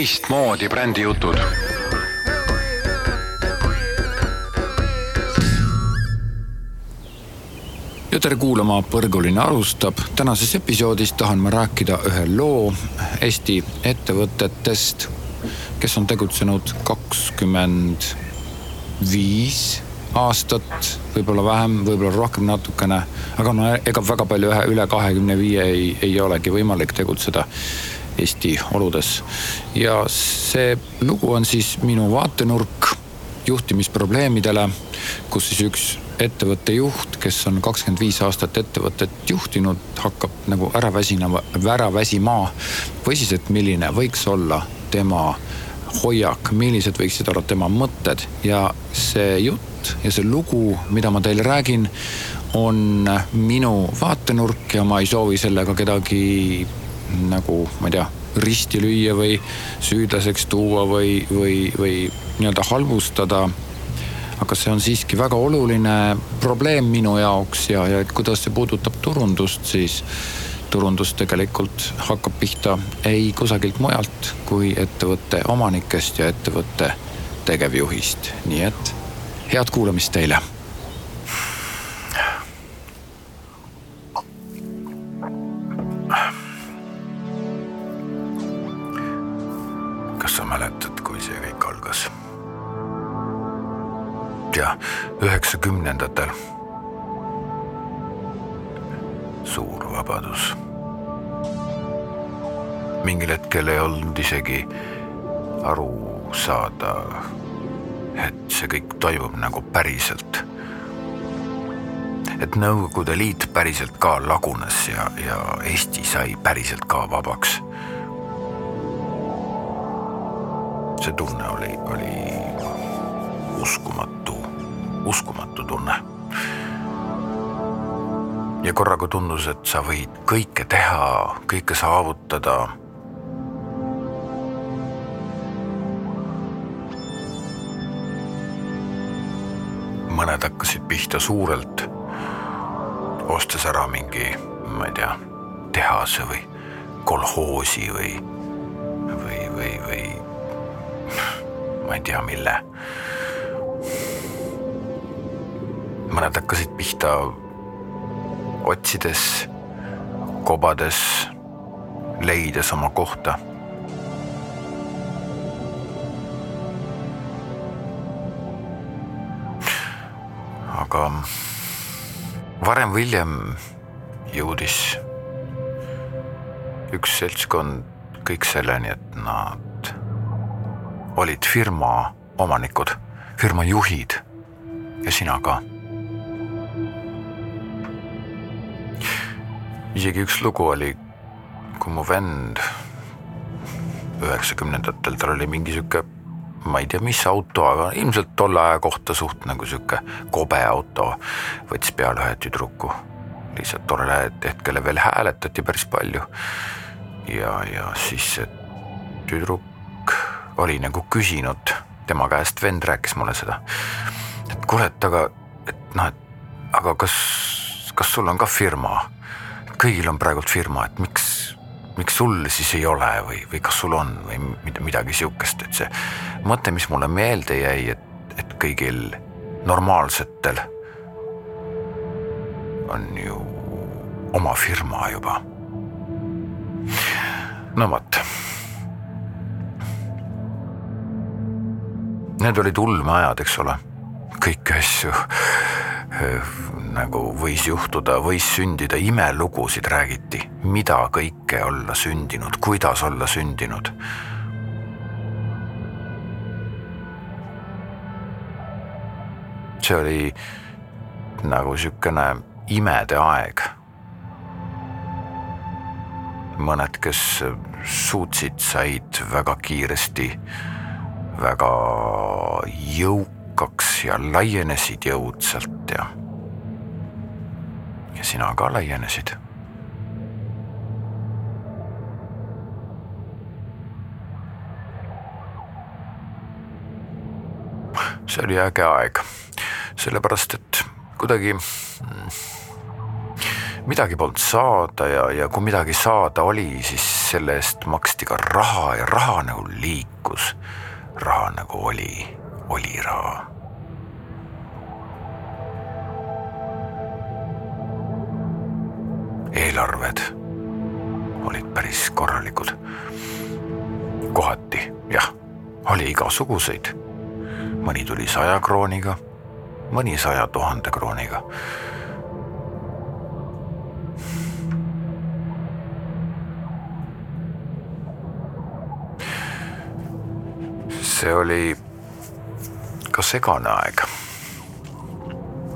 teistmoodi brändijutud. ja tere kuulama, Põrguline alustab. tänases episoodis tahan ma rääkida ühe loo Eesti ettevõtetest, kes on tegutsenud kakskümmend viis aastat, võib-olla vähem, võib-olla rohkem natukene. aga no ega väga palju ühe üle kahekümne viie ei, ei olegi võimalik tegutseda Eesti oludes. ja see lugu on siis minu vaatenurk juhtimisprobleemidele, kus siis üks ettevõtte juht, kes on kakskümmend viis aastat ettevõtet juhtinud, hakkab nagu ära väsinema, ära väsima. või siis, et milline võiks olla tema hoiak, millised võiksid olla tema mõtted ja see jutt ja see lugu, mida ma teile räägin, on minu vaatenurk ja ma ei soovi sellega kedagi nagu, ma ei tea, risti lüüa või süüdlaseks tuua või, või, või nii-öelda halvustada. aga see on siiski väga oluline probleem minu jaoks ja, ja et kuidas see puudutab turundust, siis turundus tegelikult hakkab pihta ei kusagilt mujalt kui ettevõtte omanikest ja ettevõtte tegevjuhist, nii et head kuulamist teile isegi aru saada, et see kõik toimub nagu päriselt. et Nõukogude Liit päriselt ka lagunes ja, ja Eesti sai päriselt ka vabaks see tunne oli, oli uskumatu, uskumatu tunne. ja korraga tundus, et sa võid kõike teha, kõike saavutada. Mõned hakkasid pihta suurelt, ostes ära mingi, ma ei tea, tehase või kolhoosi või, või, või, või ma ei tea, mille. mõned hakkasid pihta otsides, kobades, leides oma kohta. Aga varem-hiljem jõudis üks seltskond kõik selleni, et nad olid firma omanikud, firma juhid ja sina ka. isegi üks lugu oli, kui mu vend üheksakümnendatel, tal oli mingi sihuke, ma ei tea, mis auto, aga ilmselt tolle aja kohta suht nagu sihuke kobe auto, võttis peale ühe tüdruku. lihtsalt tollel hetkel veel hääletati päris palju. ja, ja siis see tüdruk oli nagu küsinud tema käest, vend rääkis mulle seda. et kuule, et aga, et noh, et aga kas, kas sul on ka firma? kõigil on praegult firma, et miks, miks sul siis ei ole või, või kas sul on või midagi sihukest, et see mõte, mis mulle meelde jäi, et, et kõigil normaalsetel on ju oma firma juba. no vot Need olid ulmeajad, eks ole, kõiki asju nagu võis juhtuda, võis sündida, imelugusid räägiti, mida kõike olla sündinud, kuidas olla sündinud. see oli nagu sihukene imede aeg. mõned, kes suutsid, said väga kiiresti väga jõukaks ja laienesid jõudsalt ja, ja sina ka laienesid. see oli äge aeg, sellepärast et kuidagi midagi polnud saada ja, ja kui midagi saada oli, siis selle eest maksti ka raha ja raha nagu liikus. raha nagu oli, oli raha. Eelarved olid päris korralikud. kohati jah, oli igasuguseid. mõni tuli saja krooniga, mõni saja tuhande krooniga see oli ka segane aeg.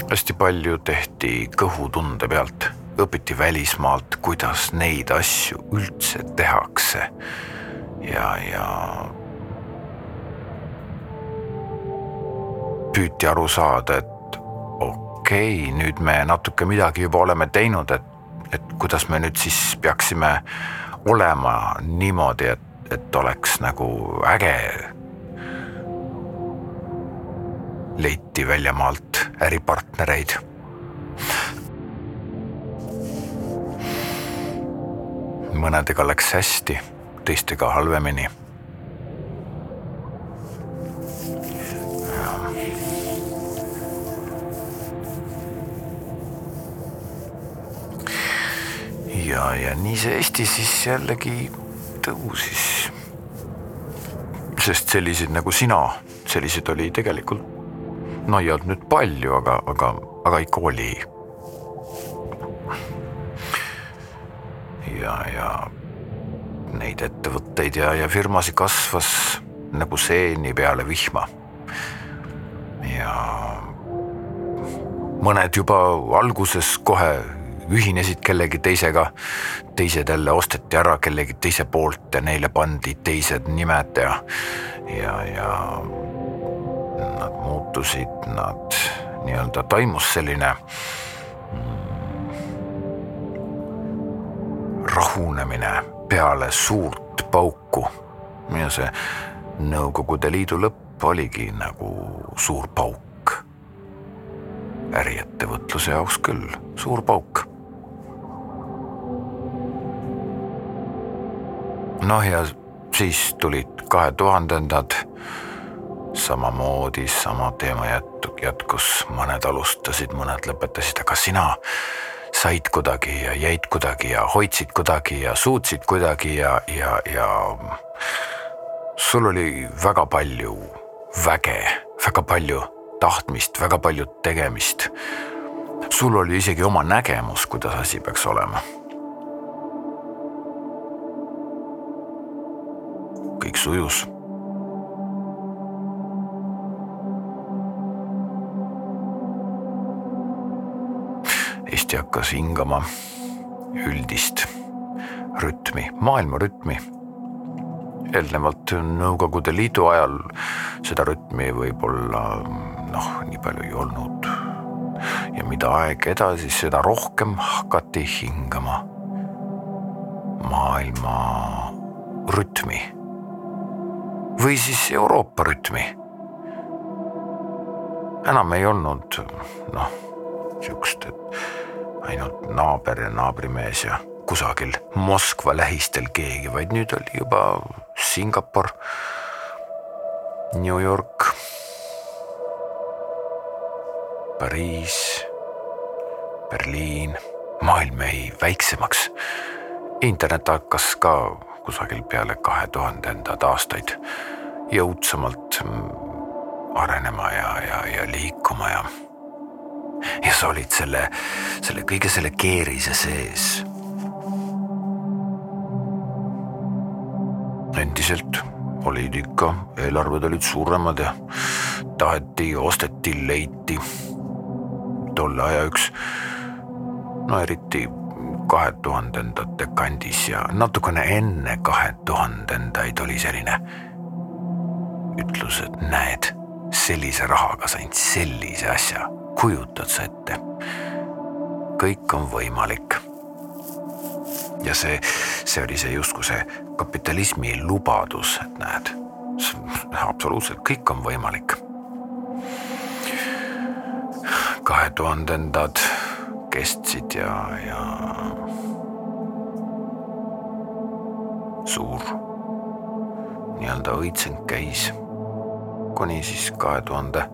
hästi palju tehti kõhutunde pealt, õpiti välismaalt, kuidas neid asju üldse tehakse. ja, ja püüti aru saada, et okei okay,, nüüd me natuke midagi juba oleme teinud, et, et kuidas me nüüd siis peaksime olema niimoodi, et, et oleks nagu äge leiti väljamaalt äripartnereid. Mõnedega läks hästi, teistega halvemini. ja, ja nii see Eesti siis jällegi tõusis. sest selliseid nagu sina, selliseid oli tegelikult no ei olnud nüüd palju, aga, aga, aga ikka oli. Ja, ja neid ettevõtteid ja, ja firmasid kasvas nagu seeni peale vihma. ja mõned juba alguses kohe ühinesid kellegi teisega, teised jälle osteti ära kellegi teise poolt ja neile pandi teised nimed ja, ja, ja nad muutusid, nad nii-öelda toimus selline rahunemine peale suurt pauku ja see Nõukogude Liidu lõpp oligi nagu suur pauk. äriettevõtluse jaoks küll suur pauk. noh, ja siis tulid kahe tuhandendad samamoodi sama teema jätku, jätkus, mõned alustasid, mõned lõpetasid, aga sina said kuidagi ja jäid kuidagi ja hoidsid kuidagi ja suutsid kuidagi ja, ja, ja sul oli väga palju väge, väga palju tahtmist, väga palju tegemist. sul oli isegi oma nägemus, kuidas asi peaks olema. kõik sujus Eesti hakkas hingama üldist rütmi, maailma rütmi. eelnevalt Nõukogude Liidu ajal seda rütmi võib-olla noh, nii palju ei olnud. ja mida aeg edasi, seda rohkem hakati hingama maailma rütmi või siis Euroopa rütmi. enam ei olnud noh, sihukest, et ainult naaber ja naabrimees ja kusagil Moskva lähistel keegi, vaid nüüd oli juba Singapur, New York, Pariis, Berliin, maailm jäi väiksemaks. internet hakkas ka kusagil peale kahe tuhandendad aastaid jõudsamalt arenema ja, ja, ja liikuma ja ja sa olid selle, selle kõige selle keerise sees. endiselt olid ikka, eelarved olid suuremad ja taheti, osteti, leiti. tolle aja üks, no eriti kahe tuhandendate kandis ja natukene enne kahe tuhandendaid oli selline ütlus, et näed, sellise rahaga sain sellise asja kujutad sa ette? kõik on võimalik. ja see, see oli see justkui see kapitalismi lubadus, et näed, absoluutselt kõik on võimalik. kahe tuhandendad kestsid ja, ja suur nii-öelda õitseng käis kuni siis kahe tuhande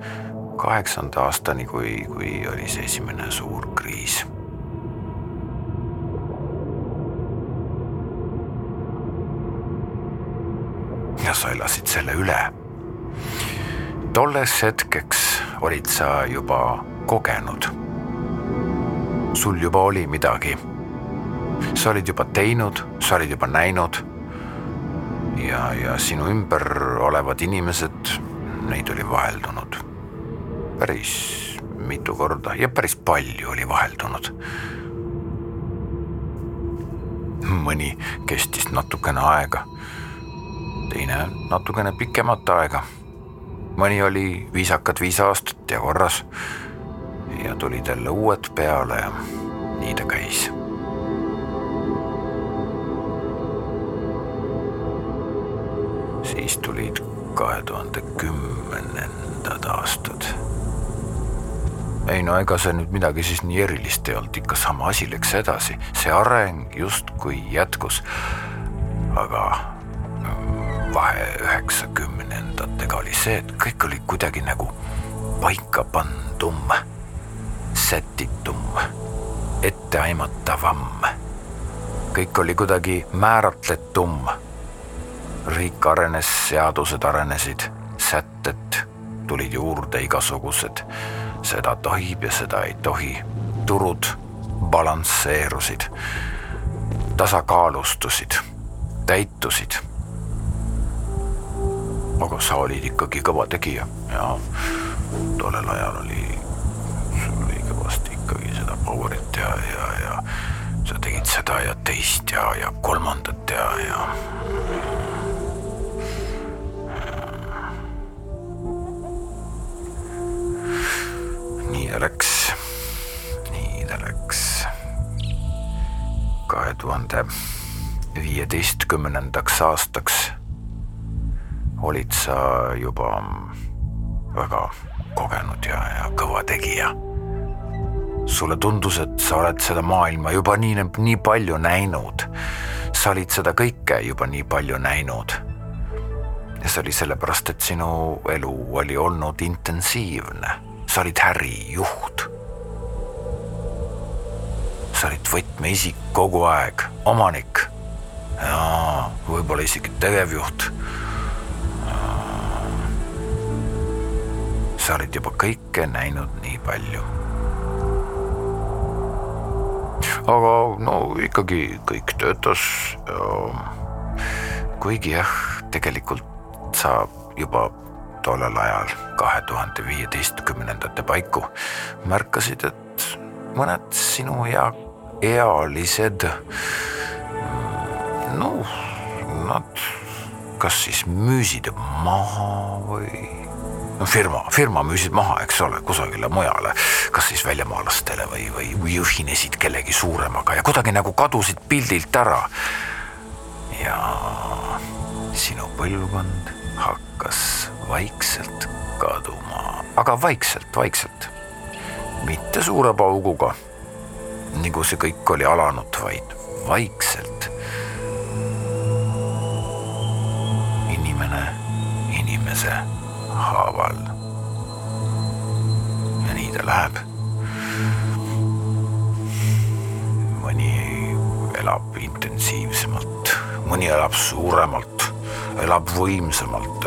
kaheksanda aastani, kui, kui oli see esimene suur kriis ja sa elasid selle üle. tolleks hetkeks olid sa juba kogenud. sul juba oli midagi. sa olid juba teinud, sa olid juba näinud. ja, ja sinu ümber olevad inimesed, neid oli vaheldunud päris mitu korda ja päris palju oli vaheldunud. mõni kestis natukene aega teine natukene pikemat aega. mõni oli viisakad viis aastat ja korras ja tulid jälle uued peale ja nii ta käis. siis tulid kahe tuhande kümnendad aastad. Ei no ega see nüüd midagi siis nii erilist ei olnud, ikka sama asi läks edasi, see areng justkui jätkus. aga vahe üheksakümnendatega oli see, et kõik oli kuidagi nagu paika pandum, sätitum, etteaimatavam. kõik oli kuidagi määratletum. riik arenes, seadused arenesid, sätted tulid juurde igasugused, seda tohib ja seda ei tohi, turud balansseerusid, tasakaalustusid, täitusid aga sa olid ikkagi kõva tegija ja tollel ajal oli, sul oli kõvasti ikkagi seda power'it ja, ja, ja sa tegid seda ja teist ja, ja kolmandat ja, ja. Nii ta läks, nii ta läks. kahe tuhande viieteistkümnendaks aastaks olid sa juba väga kogenud ja, ja kõva tegija. sulle tundus, et sa oled seda maailma juba nii, nii palju näinud. sa olid seda kõike juba nii palju näinud. ja see oli sellepärast, et sinu elu oli olnud intensiivne, sa olid ärijuht. sa olid võtmeisik kogu aeg, omanik ja võib-olla isegi tegevjuht sa olid juba kõike näinud nii palju. aga no ikkagi kõik töötas. kuigi jah, tegelikult sa juba tollel ajal, kahe tuhande viieteistkümnendate paiku märkasid, et mõned sinu ea, ealised, noh, nad kas siis müüsid maha või no firma, firma müüsid maha, eks ole, kusagile mujale, kas siis väljamaalastele või, või ühinesid kellegi suuremaga ja kuidagi nagu kadusid pildilt ära. ja sinu põlvkond hakkas vaikselt kaduma, aga vaikselt, vaikselt, mitte suure pauguga, nagu see kõik oli alanud, vaid vaikselt. inimene inimese haaval. ja nii ta läheb. mõni elab intensiivsemalt, mõni elab suuremalt, elab võimsamalt.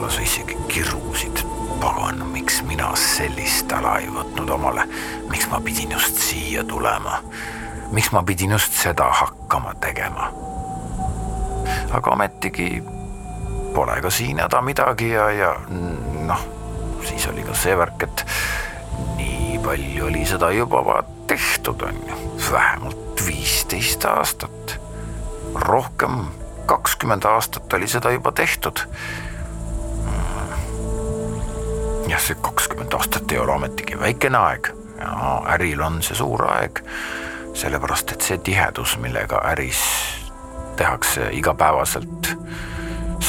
Võib-olla sa isegi kirusid, pagan, miks mina sellist ala ei võtnud omale, miks ma pidin just siia tulema, miks ma pidin just seda hakkama tegema? Aga ometigi pole ka siin häda midagi ja, ja noh, siis oli ka see värk, et nii palju oli seda juba tehtud, on ju, vähemalt viisteist aastat. rohkem, kakskümmend aastat oli seda juba tehtud. Jah, see kakskümmend aastat ei ole ometigi väikene aeg ja äril on see suur aeg, sellepärast et see tihedus, millega äris tehakse igapäevaselt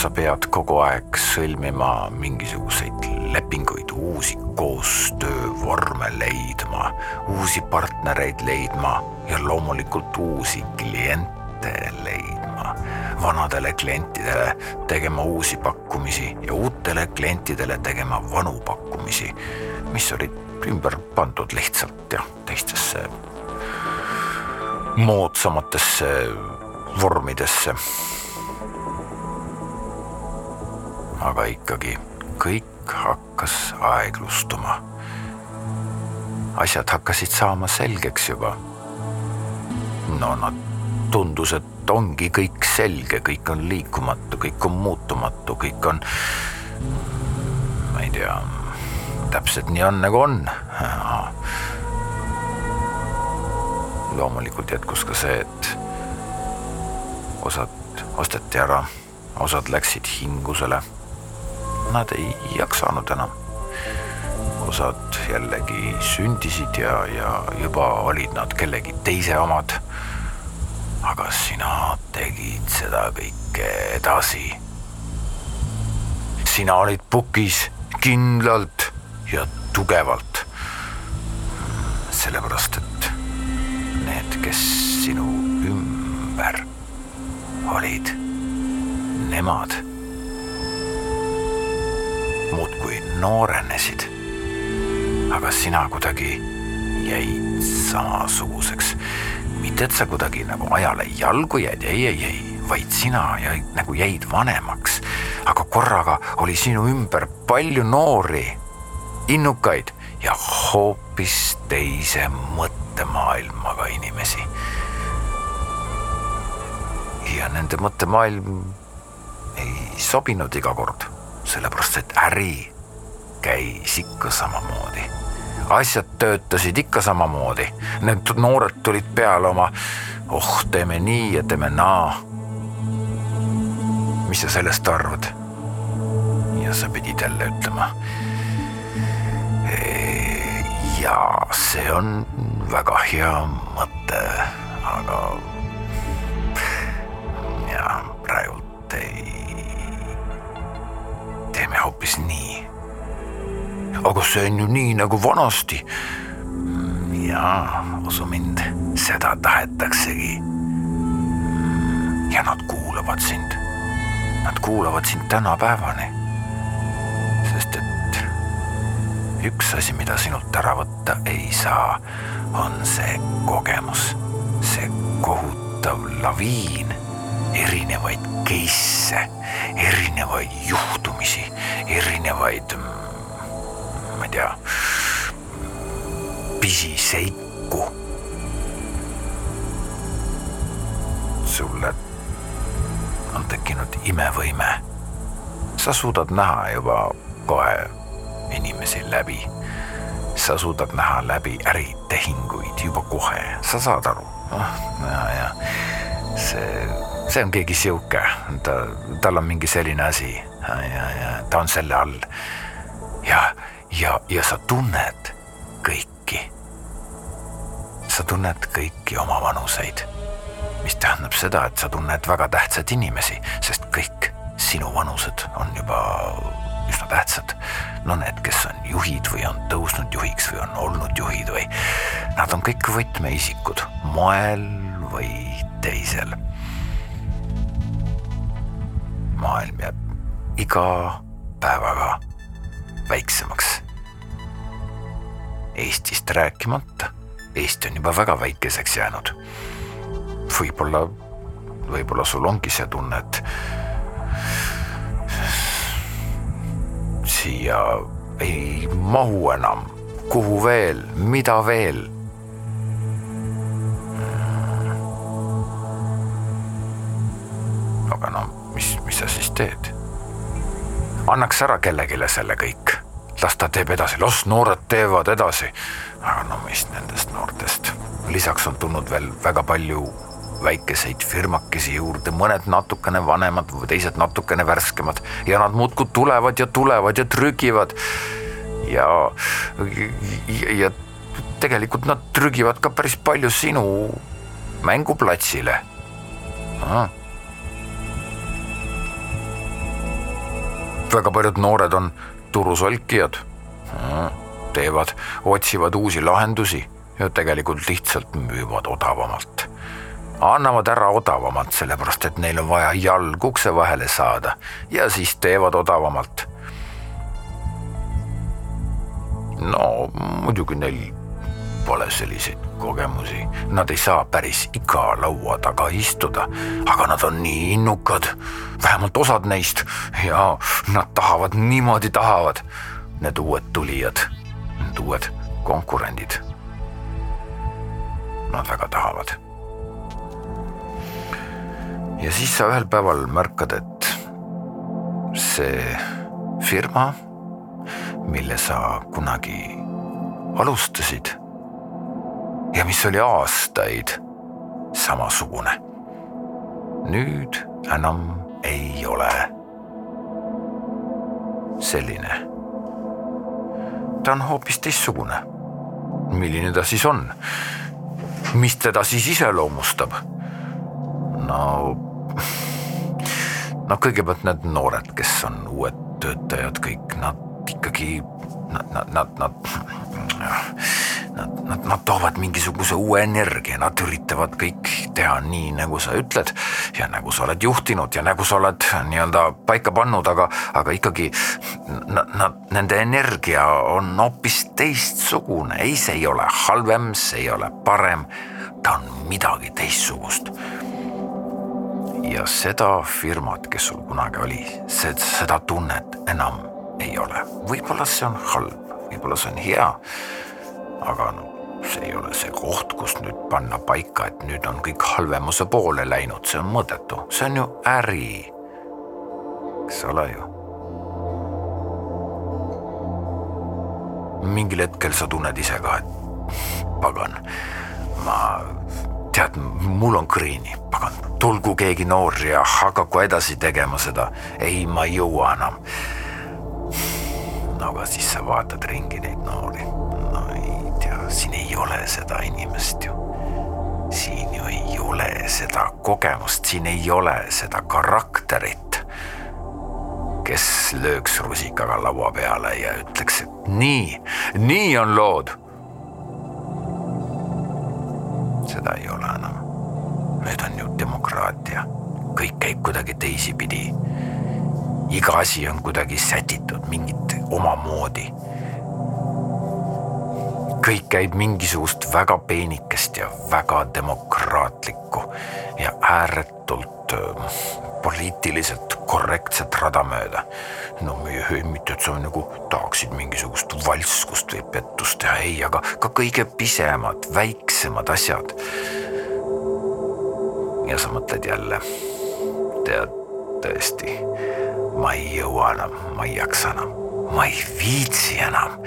sa pead kogu aeg sõlmima mingisuguseid lepinguid, uusi koostöövorme leidma, uusi partnereid leidma ja loomulikult uusi kliente leidma. Vanadele klientidele tegema uusi pakkumisi ja uutele klientidele tegema vanu pakkumisi, mis olid ümber pandud lihtsalt jah, teistesse moodsamatesse vormidesse. aga ikkagi kõik hakkas aeglustuma. asjad hakkasid saama selgeks juba. no nad tundus, et ongi kõik selge, kõik on liikumatu, kõik on muutumatu, kõik on, ma ei tea, täpselt nii on nagu on loomulikult jätkus ka see, et osad osteti ära, osad läksid hingusele. Nad ei jaksanud enam. osad jällegi sündisid ja, ja juba olid nad kellegi teise omad. Aga sina tegid seda kõike edasi. sina olid pukis kindlalt ja tugevalt. sellepärast, et need, kes sinu ümber olid, nemad muudkui noorenesid. aga sina kuidagi jäid samasuguseks. Et sa kuidagi nagu ajale jalgu jäid, ei, ei, ei, vaid sina jäid nagu jäid vanemaks. aga korraga oli sinu ümber palju noori, innukaid ja hoopis teise mõttemaailmaga inimesi. ja nende mõttemaailm ei sobinud iga kord, sellepärast et äri käis ikka samamoodi. Asjad töötasid ikka samamoodi, need noored tulid peale oma, oh, teeme nii ja teeme naa. mis sa sellest arvad? ja sa pidid jälle ütlema ja see on väga hea mõte, aga aga see on ju nii nagu vanasti. jaa, usu mind, seda tahetaksegi. ja nad kuulavad sind. Nad kuulavad sind tänapäevani. sest et üks asi, mida sinult ära võtta ei saa, on see kogemus, see kohutav laviin erinevaid case'e, erinevaid juhtumisi, erinevaid, tea, pisiseiku. sulle on tekkinud imevõime. sa suudad näha juba kohe inimesi läbi. sa suudad näha läbi äritehinguid juba kohe, sa saad aru, noh ja, ja see, see on keegi sihuke, ta, tal on mingi selline asi ja, ja ta on selle all. Ja, ja, sa tunned kõiki. sa tunned kõiki oma vanuseid, mis tähendab seda, et sa tunned väga tähtsaid inimesi, sest kõik sinu vanused on juba üsna tähtsad. no need, kes on juhid või on tõusnud juhiks või on olnud juhid või nad on kõik võtmeisikud moel või teisel. maailm jääb iga päevaga väiksemaks. Eestist rääkimata, Eesti on juba väga väikeseks jäänud. võib-olla, võib-olla sul ongi see tunne, et siia ei mahu enam, kuhu veel, mida veel? aga no mis, mis sa siis teed? annaks ära kellelegi selle kõik, las ta teeb edasi, las noored teevad edasi. aga no mis nendest noortest, lisaks on tulnud veel väga palju väikeseid firmakesi juurde, mõned natukene vanemad, teised natukene värskemad. Ja nad muudkui tulevad ja tulevad ja trügivad. ja, ja, ja tegelikult nad trügivad ka päris palju sinu mänguplatsile. Ah.. väga paljud noored on turusolkijad teevad, otsivad uusi lahendusi ja tegelikult lihtsalt müüvad odavamalt. annavad ära odavamalt, sellepärast et neil on vaja jalg ukse vahele saada ja siis teevad odavamalt. no muidugi neil pole selliseid kogemusi, nad ei saa päris iga laua taga istuda, aga nad on nii innukad, vähemalt osad neist ja nad tahavad, niimoodi tahavad, need uued tulijad, need uued konkurendid. Nad väga tahavad. ja siis sa ühel päeval märkad, et see firma, mille sa kunagi alustasid ja mis oli aastaid samasugune. nüüd enam ei ole selline. ta on hoopis teistsugune. milline ta siis on? mis teda siis iseloomustab? no, no kõigepealt need noored, kes on uued töötajad, kõik nad ikkagi, nad, nad, nad, nad Nad, nad, nad toovad mingisuguse uue energia, nad üritavad kõik teha nii, nagu sa ütled ja nagu sa oled juhtinud ja nagu sa oled nii-öelda paika pannud, aga, aga ikkagi nad, nad, nende energia on hoopis teistsugune, ei, see ei ole halvem, see ei ole parem, ta on midagi teistsugust. Ja seda firmat, kes sul kunagi oli, seda tunnet enam ei ole, võib-olla see on halb, võib-olla see on hea aga no see ei ole see koht, kus nüüd panna paika, et nüüd on kõik halvemuse poole läinud, see on mõttetu, see on ju äri. eks ole ju. mingil hetkel sa tunned ise ka, et pagan, ma tead, mul on kõrini, pagan, tulgu keegi noor ja hakaku edasi tegema seda. ei, ma ei jõua enam. no aga siis sa vaatad ringi neid noori siin ei ole seda inimest ju. siin ju ei ole seda kogemust, siin ei ole seda karakterit, kes lööks rusikaga laua peale ja ütleks, et nii, nii on lood. seda ei ole enam. nüüd on ju demokraatia, kõik käib kuidagi teisipidi. iga asi on kuidagi sätitud mingit omamoodi kõik käib mingisugust väga peenikest ja väga demokraatlikku ja ääretult äh, poliitiliselt korrektset rada mööda. no mitte, et sa nagu tahaksid mingisugust valskust või pettust teha, ei, aga ka kõige pisemad, väiksemad asjad. ja sa mõtled jälle, tead tõesti, ma ei jõua enam, ma ei jaksa enam ma ei viitsi enam,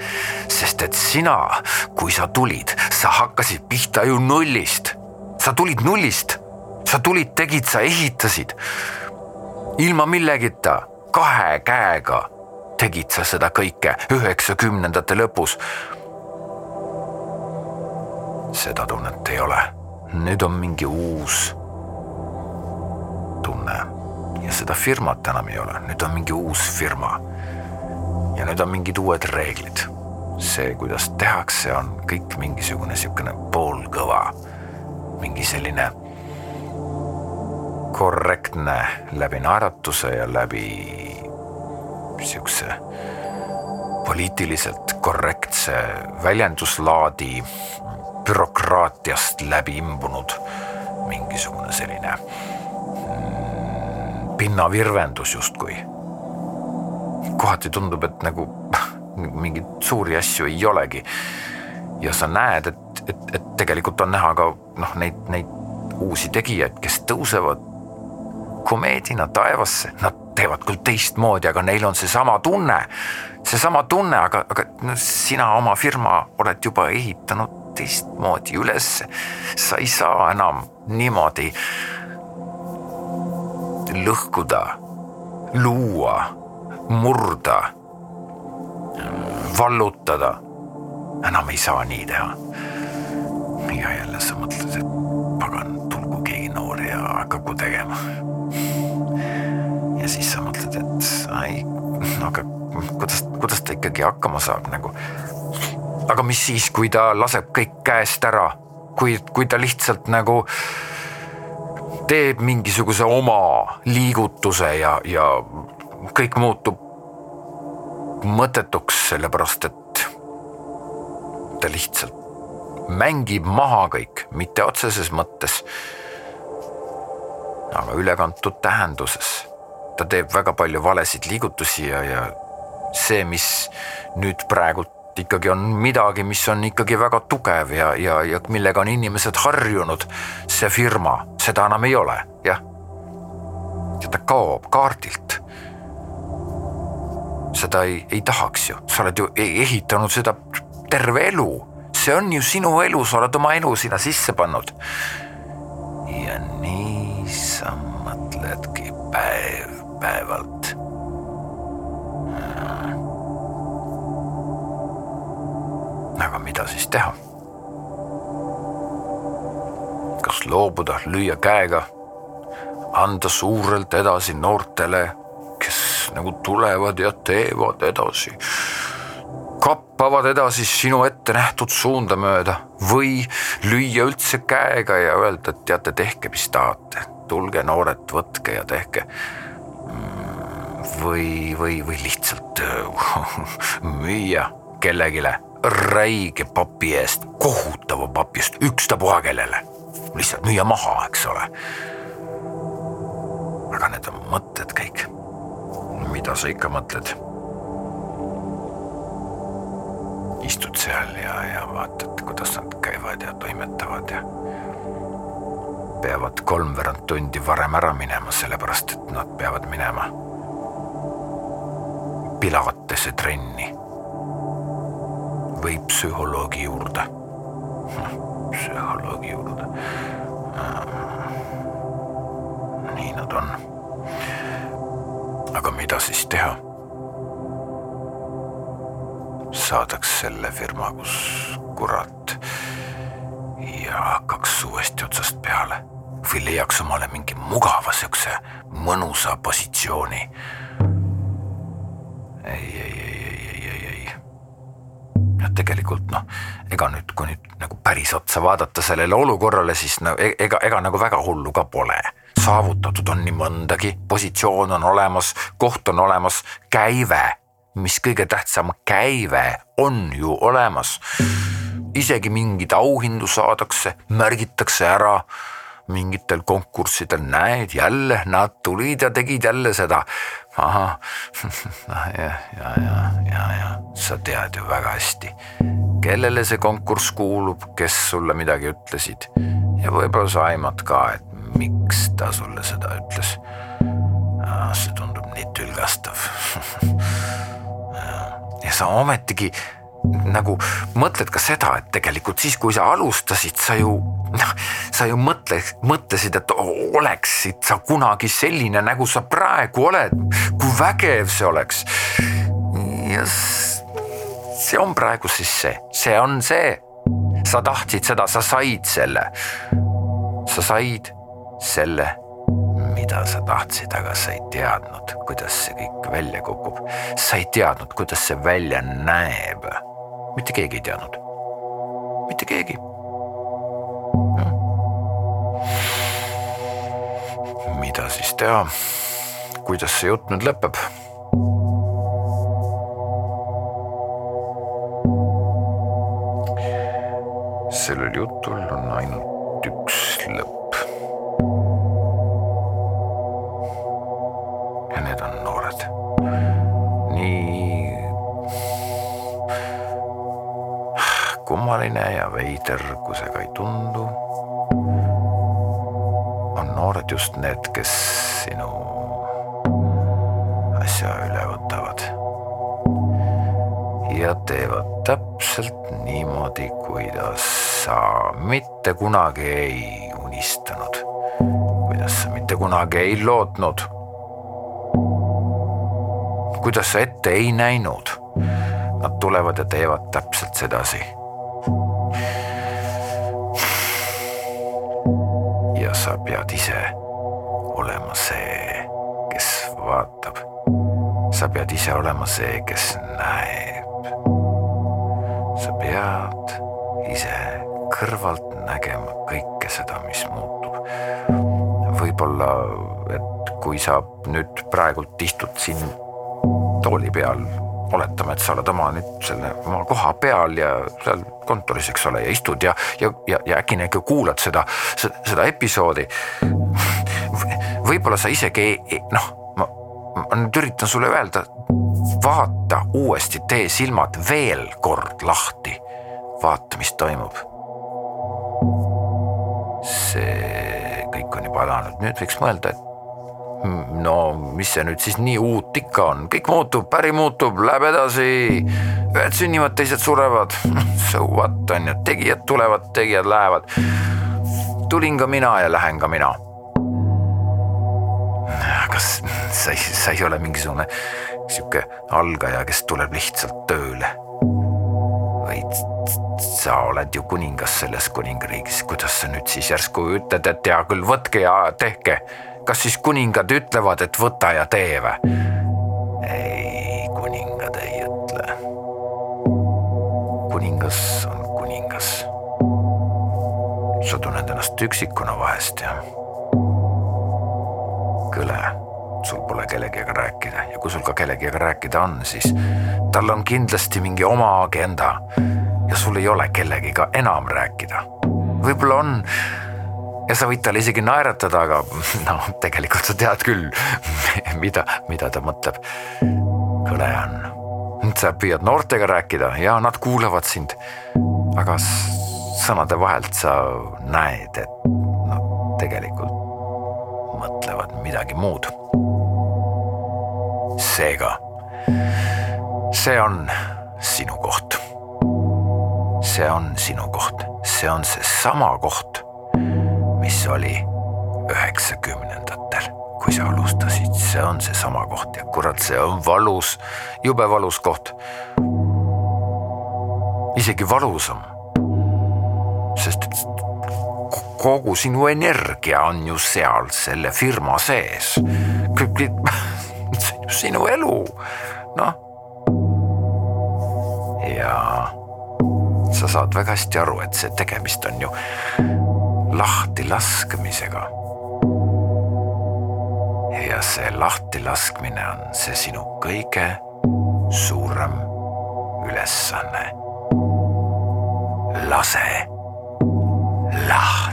sest et sina, kui sa tulid, sa hakkasid pihta ju nullist. sa tulid nullist, sa tulid, tegid, sa ehitasid. ilma millegita, kahe käega tegid sa seda kõike üheksakümnendate lõpus. seda tunnet ei ole, nüüd on mingi uus tunne ja seda firmat enam ei ole, nüüd on mingi uus firma ja nüüd on mingid uued reeglid. see, kuidas tehakse, on kõik mingisugune niisugune poolkõva, mingi selline korrektne läbi naeratuse ja läbi niisuguse poliitiliselt korrektse väljenduslaadi bürokraatiast läbi imbunud mingisugune selline mm, pinnavirvendus justkui kohati tundub, et nagu mingeid suuri asju ei olegi. ja sa näed, et, et, et tegelikult on näha ka noh, neid, neid uusi tegijaid, kes tõusevad komeedina taevasse, nad teevad küll teistmoodi, aga neil on seesama tunne, seesama tunne, aga, aga no, sina oma firma oled juba ehitanud teistmoodi ülesse. sa ei saa enam niimoodi lõhkuda, luua murda, vallutada. enam ei saa nii teha. ja jälle sa mõtled, et pagan, tulgu keegi noor ja hakaku tegema. ja siis sa mõtled, et ai, no aga kuidas, kuidas ikkagi hakkama saab nagu. aga mis siis, kui ta laseb kõik käest ära, kui, kui ta lihtsalt nagu teeb mingisuguse oma liigutuse ja, ja kõik muutub mõttetuks, sellepärast et ta lihtsalt mängib maha kõik, mitte otseses mõttes, aga ülekantud tähenduses. ta teeb väga palju valesid liigutusi ja, ja see, mis nüüd praegult ikkagi on midagi, mis on ikkagi väga tugev ja, ja, ja millega on inimesed harjunud, see firma, seda enam ei ole, jah. ja ta kaob kaardilt. Seda ei, ei tahaks ju, sa oled ju e-, ehitanud seda terve elu see on ju sinu elu, sa oled oma elu sinna sisse pannud. ja nii sa mõtledki päev päevalt. aga mida siis teha? kas loobuda, lüüa käega, anda suurelt edasi noortele, nagu tulevad ja teevad edasi kappavad edasi sinu ette nähtud suunda mööda või lüüa üldse käega ja öelda, et teate, tehke, mis tahate, tulge noored, võtke ja tehke. Või, või, või lihtsalt müüa kellelegi räige papi eest, kohutava papi eest, ükstapuha kellele, lihtsalt müüa maha, eks ole. aga need on mõtted kõik. Mida sa ikka mõtled istud seal ja, ja vaatad, kuidas nad käivad ja toimetavad ja peavad kolmveerand tundi varem ära minema, sellepärast et nad peavad minema Pilatese trenni või psühholoogi juurde. psühholoogi juurde. nii nad on. Aga mida siis teha? saadaks selle firma, kus kurat ja hakkaks uuesti otsast peale või leiaks omale mingi mugava siukse mõnusa positsiooni. ei, ei, ei, ei, ei, ei, ei. ja tegelikult noh, ega nüüd, kui nüüd nagu päris otsa vaadata sellele olukorrale, siis no e-, ega, ega nagu väga hullu ka pole saavutatud on nii mõndagi, positsioon on olemas, koht on olemas, käive mis kõige tähtsam, käive on ju olemas. isegi mingeid auhindu saadakse, märgitakse ära. Mingitel konkurssidel, näed jälle, nad tulid ja tegid jälle seda. ahah, ja, ja, ja, ja, ja sa tead ju väga hästi, kellele see konkurss kuulub, kes sulle midagi ütlesid. Ja võib-olla sa aimad ka, et miks ta sulle seda ütles. see tundub nii tülgastav ja sa ometigi nagu mõtled ka seda, et tegelikult siis, kui sa alustasid, sa ju noh, sa ju mõtle, mõtlesid, et oleksid sa kunagi selline, nagu sa praegu oled, kui vägev see oleks. ja see on praegu siis see, see on see. sa tahtsid seda, sa said selle. sa said selle mida sa tahtsid, aga sa ei teadnud, kuidas see kõik välja kukub. sa ei teadnud, kuidas see välja näeb. mitte keegi ei teadnud. mitte keegi. mida siis teha? kuidas see jutt nüüd lõpeb? sellel jutul kummaline ja veider, kui see ka ei tundu, on noored just need, kes sinu asja üle võtavad. ja teevad täpselt niimoodi, kuidas sa mitte kunagi ei unistanud, kuidas sa mitte kunagi ei lootnud, kuidas sa ette ei näinud. Nad tulevad ja teevad täpselt sedasi sa pead ise olema see, kes vaatab sa pead ise olema see, kes näeb. sa pead ise kõrvalt nägema kõike seda, mis muutub. võib-olla, et kui sa nüüd praegult istud siin tooli peal, oletame, et sa oled oma nüüd selle oma koha peal ja seal kontoris, eks ole, ja istud ja, ja, ja, ja äkki nagu kuulad seda, seda, episoodi. võib-olla sa isegi noh, ma, ma nüüd üritan sulle öelda, vaata uuesti, tee silmad veel kord lahti. vaata, mis toimub. see kõik on juba alanud, nüüd võiks mõelda, et no mis see nüüd siis nii uut ikka on, kõik muutub, päri muutub, läheb edasi. ühed sünnivad, teised surevad. So what on ju, tegijad tulevad, tegijad lähevad. tulin ka mina ja lähen ka mina. kas sa ei, sa ei ole mingisugune sihuke algaja, kes tuleb lihtsalt tööle? vaid sa oled ju kuningas selles kuningriigis, kuidas sa nüüd siis järsku ütled, et hea küll, võtke ja tehke kas siis kuningad ütlevad, et võta ja tee või? ei, kuningad ei ütle. kuningas on kuningas. sa tunned ennast üksikuna vahest ja kõle, sul pole kellegagi rääkida ja kui sul ka kellegagi rääkida on, siis tal on kindlasti mingi oma agenda ja sul ei ole kellegiga enam rääkida. võib-olla on ja sa võid talle isegi naeratada, aga noh, tegelikult sa tead küll, mida, mida ta mõtleb. kõle on. sa püüad noortega rääkida ja nad kuulavad sind. aga sõnade vahelt sa näed, et nad tegelikult mõtlevad midagi muud. seega, see on sinu koht. see on sinu koht, see on seesama koht mis oli üheksakümnendatel, kui sa alustasid, see on seesama koht ja kurat, see on valus, jube valus koht. isegi valusam. sest kogu sinu energia on ju seal selle firma sees. sinu elu, noh. ja sa saad väga hästi aru, et see tegemist on ju lahtilaskmisega. ja see lahtilaskmine on see sinu kõige suurem ülesanne. lase lahti.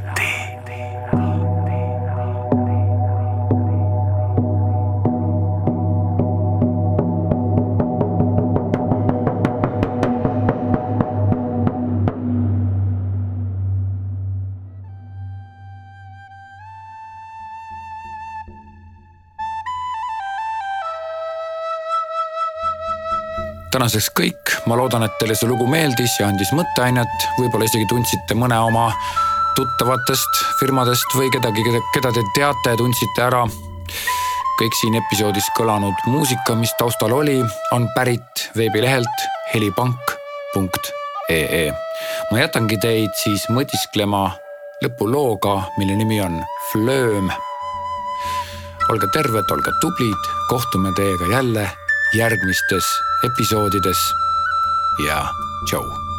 Tänaseks kõik, ma loodan, et teile see lugu meeldis ja andis mõtteainet, võib-olla isegi tundsite mõne oma tuttavatest firmadest või kedagi, keda te teate, tundsite ära. kõik siin episoodis kõlanud muusika, mis taustal oli, on pärit veebilehelt helipank.ee. ma jätangi teid siis mõtisklema lõpulooga, mille nimi on Flööm. olge terved, olge tublid, kohtume teiega jälle järgmistes episoodides. Ja tšau